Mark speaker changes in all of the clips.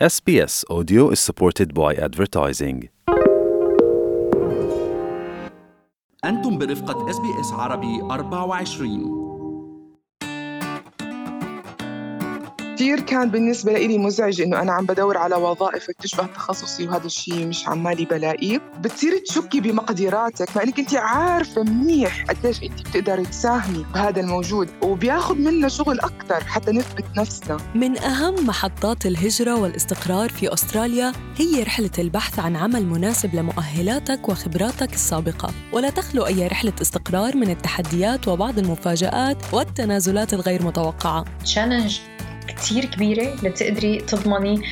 Speaker 1: SBS Audio is supported by advertising.
Speaker 2: أنتم برفقة اس بي اس عربي 24
Speaker 3: كثير كان بالنسبة لي مزعج إنه أنا عم بدور على وظائف بتشبه تخصصي وهذا الشيء مش عمالي بلاقيه. بتصيري تشكي بمقدراتك مع إنك أنت عارفة منيح قديش أنت بتقدري تساهمي بهذا الموجود وبياخذ منا شغل أكثر حتى نثبت نفسنا.
Speaker 4: من أهم محطات الهجرة والاستقرار في أستراليا هي رحلة البحث عن عمل مناسب لمؤهلاتك وخبراتك السابقة. ولا تخلو أي رحلة استقرار من التحديات وبعض المفاجآت والتنازلات الغير متوقعة.
Speaker 5: كتير كبيرة لتقدري تضمني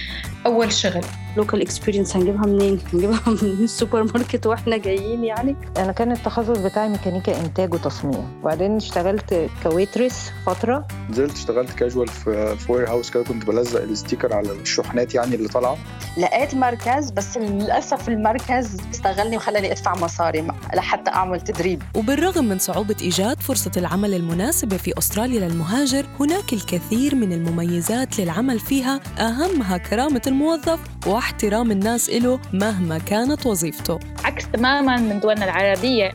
Speaker 5: أول شغل.
Speaker 6: local experience هنجيبها منين؟ هنجيبها من السوبر ماركت وإحنا جايين يعني.
Speaker 7: أنا كان التخصص بتاعي ميكانيكا إنتاج وتصميم. وبعدين اشتغلت ك waitress فترة.
Speaker 8: نزلت اشتغلت كاجوال في warehouse كده كنت بلزق ال sticker على الشحنات يعني اللي طالعة.
Speaker 9: لقيت مركز بس للأسف المركز استغلني وخلاني أدفع مصاري لحتى أعمل تدريب.
Speaker 4: وبالرغم من صعوبة إيجاد فرصة العمل المناسبة في أستراليا للمهاجر هناك الكثير من المميزات للعمل فيها. أهمها كرامة الموظف واحترام الناس له مهما كانت وظيفته.
Speaker 10: عكس تماما من دولنا العربية.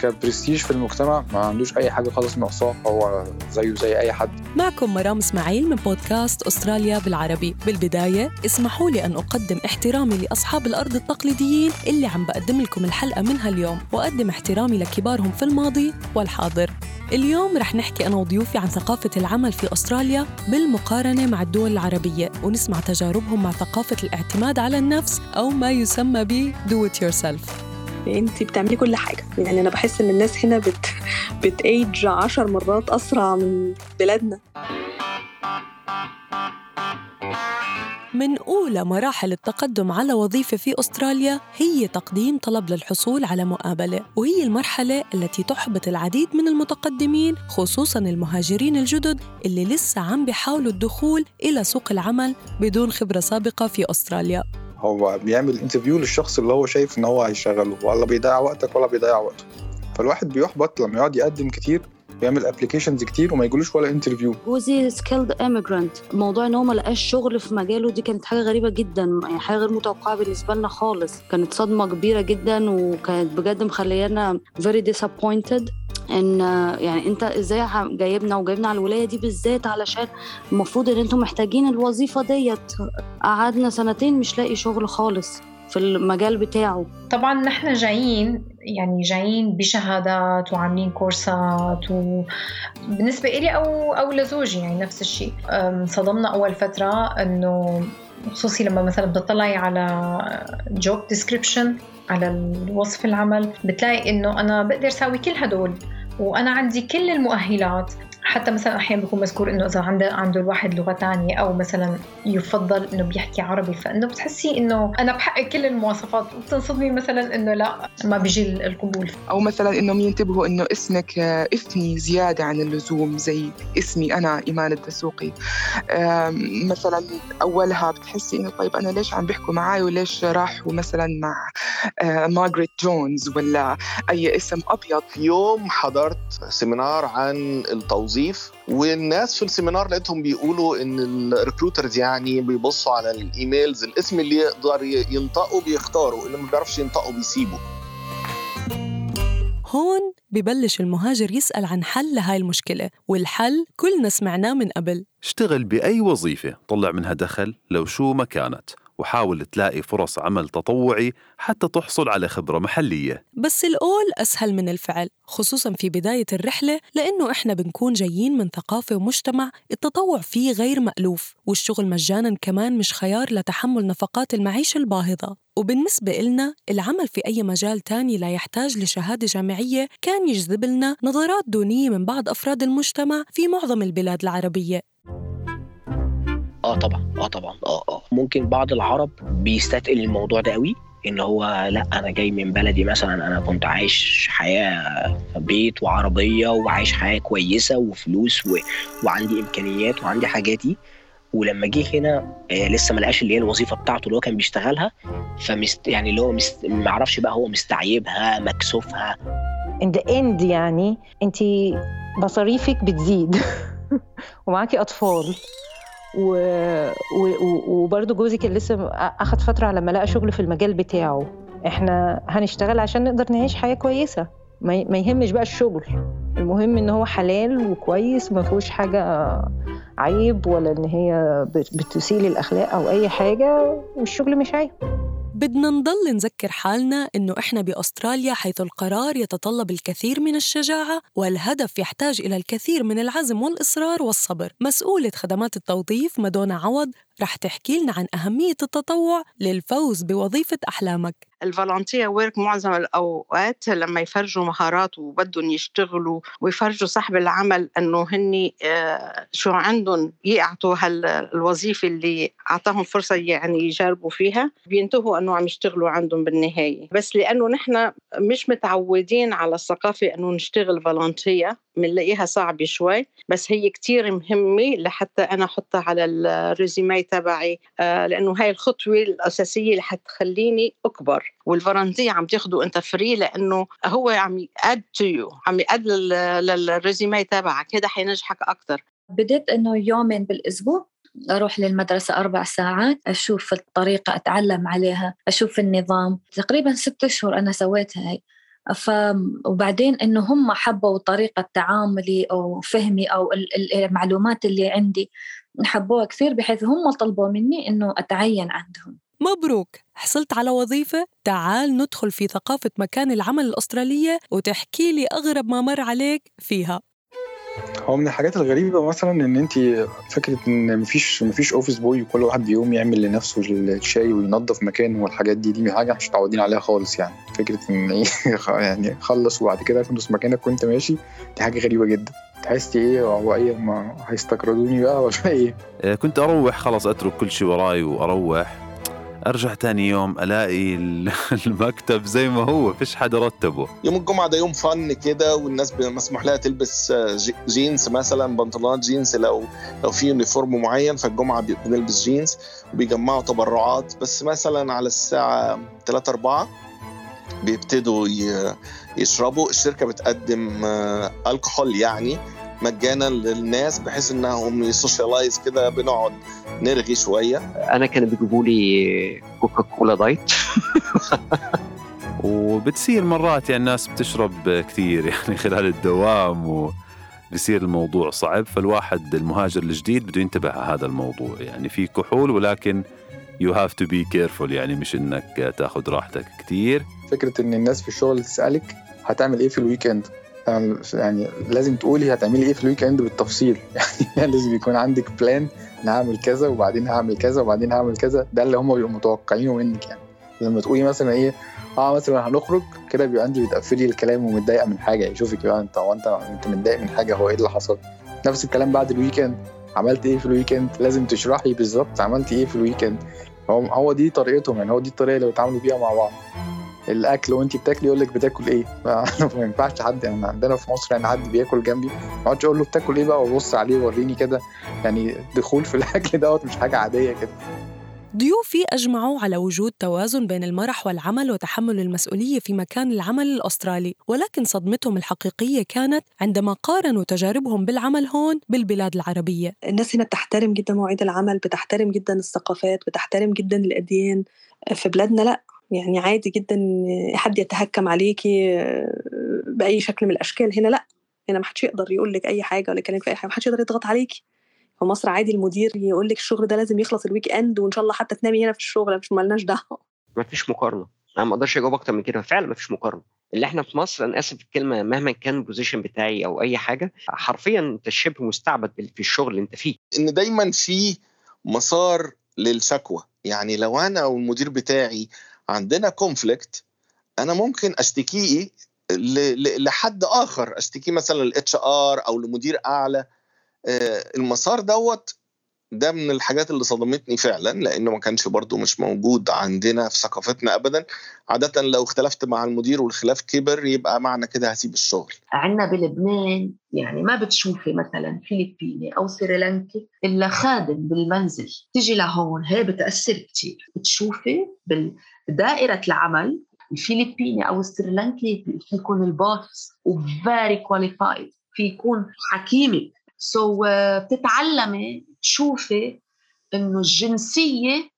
Speaker 8: كبرستيج في المجتمع ما عندوش أي حاجة خالص ناقصاه هو زيه زي أي حد.
Speaker 4: معكم مرام إسماعيل من بودكاست أستراليا بالعربي. بالبداية اسمحوا لي أن أقدم احترامي لأصحاب الأرض التقليديين اللي عم بقدم لكم الحلقة منها اليوم وأقدم احترامي لكبارهم في الماضي والحاضر. اليوم رح نحكي أنا وضيوفي عن ثقافة العمل في أستراليا بالمقارنة مع الدول العربية ونسمع تجاربهم مع ثقافة الاعتماد على النفس أو ما يسمى ب do it yourself.
Speaker 6: أنت بتعملي كل حاجة يعني أنا بحس إن الناس هنا بت بتأيج عشر مرات أسرع من بلادنا
Speaker 4: من أولى مراحل التقدم على وظيفة في أستراليا هي تقديم طلب للحصول على مقابلة وهي المرحلة التي تحبط العديد من المتقدمين خصوصاً المهاجرين الجدد اللي لسه عم بيحاولوا الدخول إلى سوق العمل بدون خبرة سابقة في أستراليا.
Speaker 8: هو بيعمل interview للشخص اللي هو شايف إن هو هيشغله ولا بيضيع وقتك ولا بيضيع وقته. فالواحد بيحبط لما يقعد يقدم كتير ويعمل applications كتير وما يجيلوش ولا interview
Speaker 6: جوزي skilled immigrant موضوع إن هو ما لقاش شغل في مجاله دي كانت حاجة غريبة جدا يعني حاجة غير متوقعة بالنسبة لنا خالص. كانت صدمة كبيرة جدا وكانت بجد مخليانا very disappointed. إن يعني أنت إزاي جايبنا وجايبنا على الولاية دي بالذات علشان المفروض إن أنتم محتاجين الوظيفة ديت. قعدنا سنتين مش لاقي شغل خالص. في المجال بتاعه.
Speaker 5: طبعا نحن جايين يعني جايين بشهادات وعاملين كورسات وبالنسبة إلي أو أو لزوجي يعني نفس الشيء. صدمنا أول فترة إنه خصوصي لما مثلا بتطلعي على جوب ديسكريبشن على الوصف العمل بتلاقي إنه أنا بقدر أسوي كل هدول وأنا عندي كل المؤهلات حتى مثلا أحيانا بيكون مذكور إنه إذا عنده عنده الواحد لغة ثانية أو مثلا يفضل إنه بيحكي عربي فإنه بتحسي إنه أنا بحقق كل المواصفات. وبتنصدمي مثلا إنه لا ما بيجي القبول.
Speaker 3: أو مثلا إنهم ينتبهوا إنه اسمك إثني زيادة عن اللزوم زي اسمي أنا إيمان الدسوقي. مثلا أولها بتحسي إنه طيب أنا ليش عم بيحكوا معي وليش راحوا مثلا مع مارغريت جونز ولا أي اسم أبيض.
Speaker 11: يوم حضرت seminar عن التوظيف والناس في ال seminar لقيتهم بيقولوا إن ال recruiters يعني بيبصوا على ال emails الاسم اللي يقدر ينطقه بيختاروا اللي ما بيعرفش ينطقه بيسيبه.
Speaker 4: هون ببلش المهاجر يسأل عن حل لهاي المشكلة والحل كلنا سمعناه من قبل.
Speaker 1: اشتغل بأي وظيفة طلع منها دخل لو شو ما كانت. وحاول تلاقي فرص عمل تطوعي حتى تحصل على خبرة محلية.
Speaker 4: بس القول أسهل من الفعل خصوصاً في بداية الرحلة لأنه إحنا بنكون جايين من ثقافة ومجتمع التطوع فيه غير مألوف والشغل مجاناً كمان مش خيار لتحمل نفقات المعيشة الباهظة. وبالنسبة إلنا العمل في أي مجال تاني لا يحتاج لشهادة جامعية كان يجذب لنا نظرات دونية من بعض أفراد المجتمع في معظم البلاد العربية.
Speaker 12: آه طبعا. آه طبعا. آه آه. ممكن بعض العرب بيستثقل الموضوع ده قوي إن هو لا أنا جاي من بلدي مثلا أنا كنت عايش حياة بيت وعربية وعايش حياة كويسة وفلوس و... وعندي إمكانيات وعندي حاجاتي ولما جه هنا آه لسه ما لقاش اللي هي الوظيفة بتاعته اللي هو كان بيشتغلها فمست يعني اللي هو مست... ما أعرفش بقى هو مستعيبها مكسوفها.
Speaker 7: In the end يعني انت مصاريفك بتزيد. ومعاكي أطفال. و... و... وبرضه جوزي كان لسه أخد فترة على ما لقى شغل في المجال بتاعه. إحنا هنشتغل عشان نقدر نعيش حياة كويسة. ما, يهمش بقى الشغل. المهم إن هو حلال وكويس وما فيهوش حاجة عيب ولا إن هي بتسيء الاخلاق أو أي حاجة والشغل مش عيب.
Speaker 4: بدنا نضل نذكر حالنا إنه إحنا بأستراليا حيث القرار يتطلب الكثير من الشجاعة والهدف يحتاج إلى الكثير من العزم والإصرار والصبر. مسؤولة خدمات التوظيف مدونا عوض رح تحكي لنا عن أهمية التطوع للفوز بوظيفة أحلامك.
Speaker 13: ال volunteer work معظم الأوقات لما يفرجوا مهارات وبدهم يشتغلوا ويفرجوا صاحب العمل إنه هن آه، شو عندهم يعطوا هالوظيفه اللي أعطاهم فرصة يعني يجربوا فيها بينتهوا إنه عم يشتغلوا عندهم بالنهاية. بس لأنه نحن مش متعودين على الثقافة إنه نشتغل volunteer بنلاقيها صعبة شوي بس هي كتير مهمة لحتى أنا أحطها على ال resume تبعي. آه، لأنه هاي الخطوة الأساسية اللي حتخليني أكبر. وال reference عم تاخده أنت free لأنه هو عم ي add to you عم ي add لل resume تبعك. هذا حينجحك أكثر
Speaker 14: بديت أنه يومين بالأسبوع أروح للمدرسة أربع ساعات أشوف الطريقة أتعلم عليها أشوف النظام. تقريبا ست أشهر أنا سويت هاي. ف وبعدين إنه هم حبوا طريقة تعاملي أو فهمي أو المعلومات اللي عندي. حبوها كثير بحيث هم طلبوا مني إنه أتعين عندهم.
Speaker 4: مبروك. حصلت على وظيفة. تعال ندخل في ثقافة مكان العمل الأسترالية وتحكي لي أغرب ما مر عليك فيها.
Speaker 8: هو من الحاجات الغريبة مثلا إن أنت فكرة إن مفيش مفيش office boy وكل واحد بيقوم يعمل لنفسه الشاي وينظف مكانه والحاجات دي. دي حاجة مش متعودين عليها خالص يعني. فكرة إن إيه يعني خلص وبعد كده تنظف مكانك وأنت ماشي. دي حاجة غريبة جدا. تحسي إيه؟ هو إيه؟ ما هيستقردوني بقى ولا إيه؟
Speaker 1: آه، كنت أروح خلاص أترك كل شيء وراي وأروح. أرجع تاني يوم ألاقي المكتب زي ما هو فيش حدا رتبه.
Speaker 11: يوم الجمعة ده يوم فن كده والناس مسموح لها تلبس آه، جينز مثلا بنطلونات جينز لو لو في uniform معين. فالجمعة بنلبس جينز وبيجمعوا تبرعات. بس مثلا على الساعة 3 4 بيبتدوا يشربوا. الشركة بتقدم آه، الكحول يعني مجانا للناس بحيث إنهم ي socialize كده بنقعد نرغي شوية.
Speaker 12: أنا كانوا بيجيبوا لي كوكا كولا diet
Speaker 1: وبتصير مرات يعني الناس بتشرب كثير يعني خلال الدوام و بصير الموضوع صعب. فالواحد المهاجر الجديد بده ينتبه على هذا الموضوع. يعني في كحول ولكن you have to be careful يعني مش إنك تاخذ راحتك كثير.
Speaker 8: فكرة إن الناس في الشغل تسألك هتعمل إيه في ال weekend يعني لازم تقولي هتعملي إيه في ال weekend بالتفصيل. يعني لازم يكون عندك plan أنا هعمل كذا وبعدين هعمل كذا وبعدين هعمل كذا. ده اللي هم بيبقوا متوقعينه منك يعني. لما تقولي مثلا إيه آه مثلا هنخرج كده بيبقى انت بتقفلي الكلام ومتضايقة من حاجة. يشوفك بقى أنت هو أنت متضايق من حاجة؟ هو إيه اللي حصل؟ نفس الكلام بعد ال weekend عملت إيه في ال weekend لازم تشرحي بالظبط عملت إيه في الويكند هو هو دي طريقتهم يعني. هو دي الطريقة اللي بيتعاملوا بيها مع بعض. الأكل وانت بتاكلي يقول لك بتاكل إيه؟ ما ينفعش حد يعني عندنا في مصر يعني حد بياكل جنبي ما أقعدش أقول له بتاكل إيه بقى وأبص عليه ووريني كده يعني دخول في الأكل دوت مش حاجة عادية كده.
Speaker 4: ضيوفي أجمعوا على وجود توازن بين المرح والعمل وتحمل المسؤولية في مكان العمل الأسترالي ولكن صدمتهم الحقيقية كانت عندما قارنوا تجاربهم بالعمل هون بالبلاد العربية.
Speaker 15: الناس هنا بتحترم جدا مواعيد العمل بتحترم جدا الثقافات بتحترم جدا الأديان. في بلادنا لا. يعني عادي جدا حد يتهكم عليكي آه، بأي شكل من الأشكال. هنا لأ هنا ما حدش يقدر يقول لك أي حاجة ولا يكلمك في أي حاجة ما حدش يقدر يضغط عليكي. في مصر عادي المدير يقول لك الشغل ده لازم يخلص ال weekend وإن شاء الله حتى تنامي هنا في الشغل مش مالناش دعوة.
Speaker 12: ما فيش مقارنة. أنا ما أقدرش أجاوب أكتر من كده. فعلا ما فيش مقارنة. اللي إحنا في مصر أنا آسف الكلمة مهما كان ال position بتاعي أو أي حاجة حرفيا أنت شبه مستعبد في الشغل اللي أنت فيه.
Speaker 11: إن دايما في مسار للشكوى. يعني لو أنا أو المدير بتاعي عندنا conflict أنا ممكن أشتكيه لحد آخر أشتكيه مثلا لل HR أو لمدير أعلى. آه، المسار دوت ده من الحاجات اللي صدمتني فعلا لأنه ما كانش برضو مش موجود عندنا في ثقافتنا ابدا. عاده لو اختلفت مع المدير والخلاف كبر يبقى معنى كده هسيب الشغل.
Speaker 16: عندنا بلبنان يعني ما بتشوفي مثلا فلبيني أو سريلانكي إلا خادم بالمنزل. تيجي لهون هي بتأثر كثير بتشوفي بدائره العمل الفلبيني أو السريلانكي يكون ال boss و very qualified في يكون so so, uh, بتتعلمي تشوفي إنه الجنسية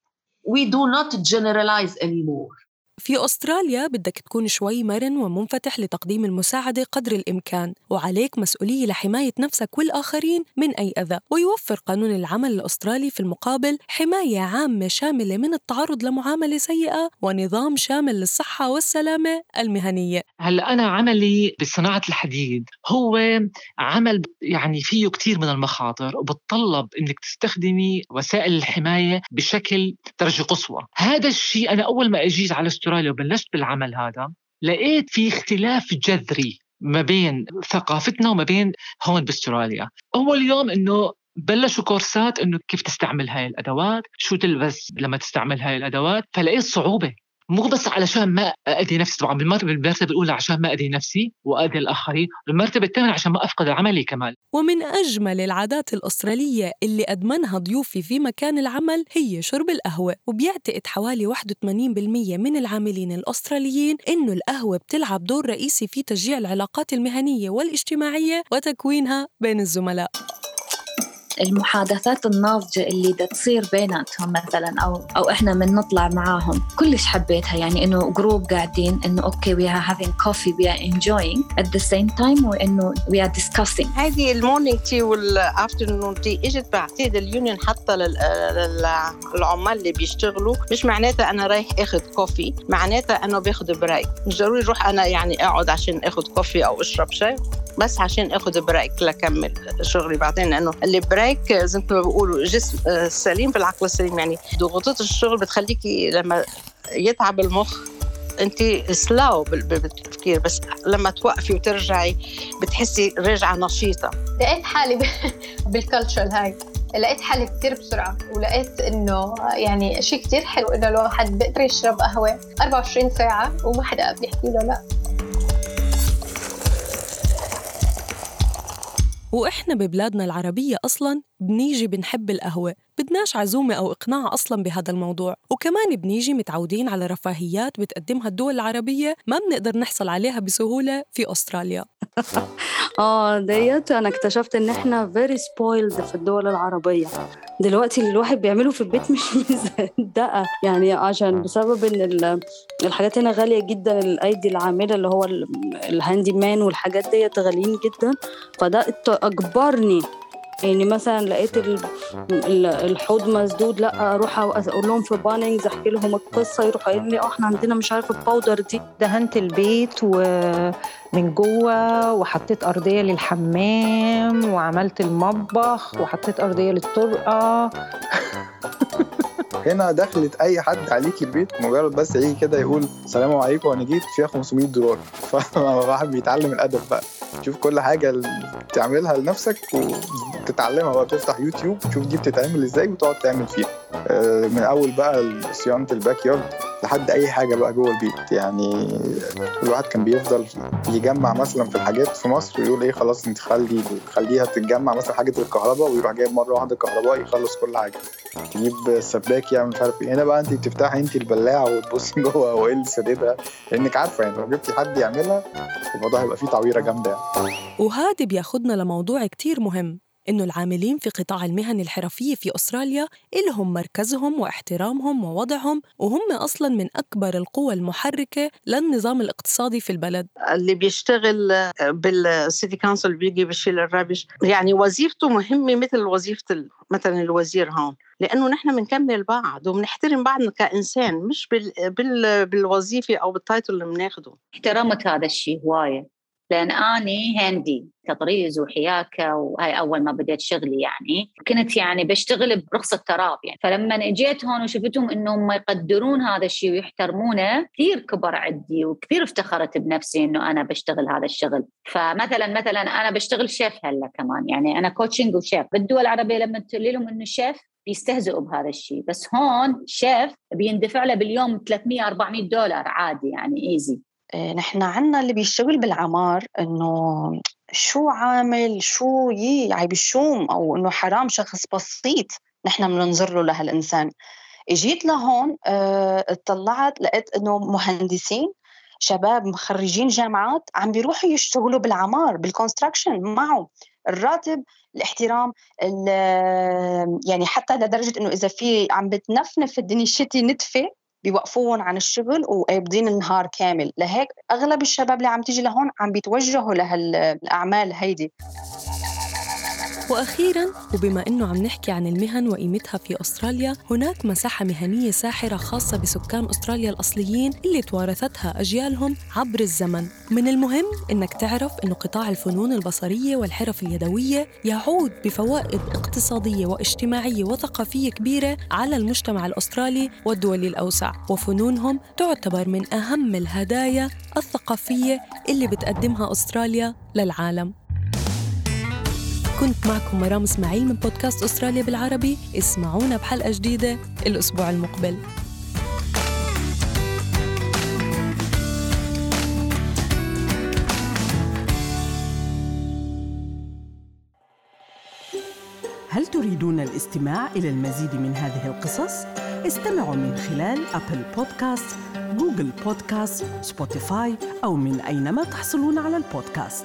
Speaker 16: we do not generalize anymore.
Speaker 4: في أستراليا بدك تكون شوي مرن ومنفتح لتقديم المساعدة قدر الإمكان وعليك مسؤولية لحماية نفسك والآخرين من أي أذى. ويوفر قانون العمل الأسترالي في المقابل حماية عامة شاملة من التعرض لمعاملة سيئة ونظام شامل للصحة والسلامة المهنية.
Speaker 17: هلا أنا عملي بصناعة الحديد هو عمل يعني فيه كثير من المخاطر وبتطلب إنك تستخدمي وسائل الحماية بشكل درجة قصوى، هذا الشيء أنا أول ما اجيت على استراليا وبلشت بالعمل هذا لقيت في اختلاف جذري ما بين ثقافتنا وما بين هون بأستراليا. اول يوم إنه بلشوا كورسات إنه كيف تستعمل هاي الأدوات شو تلبس لما تستعمل هاي الأدوات فلقيت صعوبة. مو بس علشان ما اذي نفسي طبعا بالمرتبة بالمرتبة الأولى عشان ما اذي نفسي واذي الآخرين، المرتبه الثانية عشان ما أفقد عملي كمان.
Speaker 4: ومن أجمل العادات الأسترالية اللي أدمنها ضيوفي في مكان العمل هي شرب القهوة، وبيعتقد حوالي 81% من العاملين الأستراليين إنه القهوة بتلعب دور رئيسي في تشجيع العلاقات المهنية والاجتماعية وتكوينها بين الزملاء.
Speaker 14: المحادثات الناضجة اللي دا تصير بيناتهم مثلا أو أو إحنا من نطلع معاهم. كلش حبيتها يعني إنه group قاعدين إنه okay we are having coffee we are enjoying. At the same time وإنه we are discussing.
Speaker 13: هذه ال morning tea وال afternoon tea إجت بعتقد ال union حتى للعمال اللي بيشتغلوا. مش معناتها أنا رايح أخذ coffee معناتها أنه باخذ break مش ضروري أروح أنا يعني أقعد عشان أخذ coffee أو أشرب شاي بس عشان أخذ break لكمل شغلي بعدين لأنه ال break زي ما بيقولوا جسم سليم في العقل السليم. يعني ضغوطات الشغل بتخليكي لما يتعب المخ انت slow بالتفكير. بس لما توقفي وترجعي بتحسي راجعة نشيطة.
Speaker 5: لقيت حالي بالكالتشر هاي. لقيت حالي كثير بسرعة ولقيت إنه يعني شيء كثير حلو إنه الواحد بيقدر يشرب قهوة 24 ساعة وما حدا بيحكي له لا.
Speaker 4: وإحنا ببلادنا العربية أصلاً بنيجي بنحب القهوة بدناش عزومة أو إقناع أصلاً بهذا الموضوع. وكمان بنيجي متعودين على رفاهيات بتقدمها الدول العربية ما بنقدر نحصل عليها بسهولة في أستراليا.
Speaker 6: آه ديت أنا اكتشفت إن إحنا very spoiled في الدول العربية. دلوقتي اللي الواحد بيعمله في البيت مش مصدقة. يعني عشان بسبب إن الحاجات هنا غالية جدا الأيدي العاملة اللي هو ال handyman والحاجات ديت غاليين جدا. فده اجبرني يعني مثلا لقيت الحوض مسدود أروح أقول لهم في بانينجز أحكي لهم القصة يروحوا قايلين لي آه إحنا عندنا مش عارفه ال powder دي.
Speaker 7: دهنت البيت ومن جوه وحطيت أرضية للحمام وعملت المطبخ وحطيت أرضية للطرقة.
Speaker 8: هنا دخلت أي حد عليك البيت مجرد بس يجي كده يقول السلام عليكم أنا جيت فيها 500 دولار. فالواحد بيتعلم الأدب بقى. تشوف كل حاجة بتعملها لنفسك وتتعلمها بقى تفتح يوتيوب تشوف دي بتتعمل إزاي وتقعد تعمل فيها. من أول بقى صيانة ال backyard. لحد أي حاجة بقى جوه البيت. يعني الواحد كان بيفضل يجمع مثلا في الحاجات في مصر ويقول إيه خلاص أنت خلي خليها تتجمع مثلا حاجة الكهرباء ويروح جايب مرة واحدة كهرباء يخلص كل حاجة. تجيب سباك يعمل مش عارف إيه. هنا بقى أنت بتفتحي أنت البلاعة وتبصي جوه هو إيه اللي سددها لأنك عارفة يعني لو جبتي حد يعملها الموضوع هيبقى فيه تعويرة جامدة يعني.
Speaker 4: وهذا بياخدنا لموضوع كتير مهم. إنه العاملين في قطاع المهن الحرفية في أستراليا إلهم مركزهم واحترامهم ووضعهم وهم أصلاً من أكبر القوى المحركة للنظام الاقتصادي في البلد.
Speaker 13: اللي بيشتغل بال city council بيجي بشيل ال rubbish. يعني وظيفته مهمة مثل وظيفة مثلا الوزير هون. لأنه نحن بنكمل بعض وبنحترم بعضنا كإنسان مش بال... بال... بالوظيفة أو بال title اللي بناخده.
Speaker 18: احترمت هذا الشيء هواية. لأن آني هندي تطريز وحياكة وهاي أول ما بديت شغلي يعني. كنت يعني بشتغل برخصة تراب يعني. فلما اجيت هون وشفتهم إنهم يقدرون هذا الشيء ويحترمونه كثير كبر عندي وكثير افتخرت بنفسي إنه أنا بشتغل هذا الشغل. فمثلا مثلا أنا بشتغل شيف هلأ كمان. يعني أنا coaching وشيف بالدول العربية لما تقولي لهم إنه شيف بيستهزئوا بهذا الشيء بس هون شيف بيندفع له باليوم 300 400 دولار عادي يعني easy
Speaker 9: نحن عنا اللي بيشتغل بالعمار إنه شو عامل شو يي عيب الشوم أو إنه حرام شخص بسيط نحن بننظر له لهالإنسان. إجيت لهون اطلعت لقيت إنه مهندسين شباب مخرجين جامعات عم بيروحوا يشتغلوا بالعمار بالكونستراكشن معه الراتب الاحترام يعني حتى لدرجة إنه إذا في عم بتنفنف الدنيا شتي نتفة بيوقفوهم عن الشغل وقابضين النهار كامل. لهيك أغلب الشباب اللي عم تيجي لهون عم بيتوجهوا لهالاعمال هيدي.
Speaker 4: وأخيرا وبما إنه عم نحكي عن المهن وقيمتها في أستراليا هناك مساحة مهنية ساحرة خاصة بسكان أستراليا الأصليين اللي توارثتها أجيالهم عبر الزمن. من المهم إنك تعرف إنه قطاع الفنون البصرية والحرف اليدوية يعود بفوائد اقتصادية واجتماعية وثقافية كبيرة على المجتمع الأسترالي والدول الأوسع. وفنونهم تعتبر من أهم الهدايا الثقافية اللي بتقدمها أستراليا للعالم. كنت معكم مرام إسماعيل من بودكاست أستراليا بالعربي. اسمعونا بحلقة جديدة الأسبوع المقبل.
Speaker 19: هل تريدون الاستماع إلى المزيد من هذه القصص؟ استمعوا من خلال أبل بودكاست، Google Podcast، Spotify أو من أينما تحصلون على البودكاست.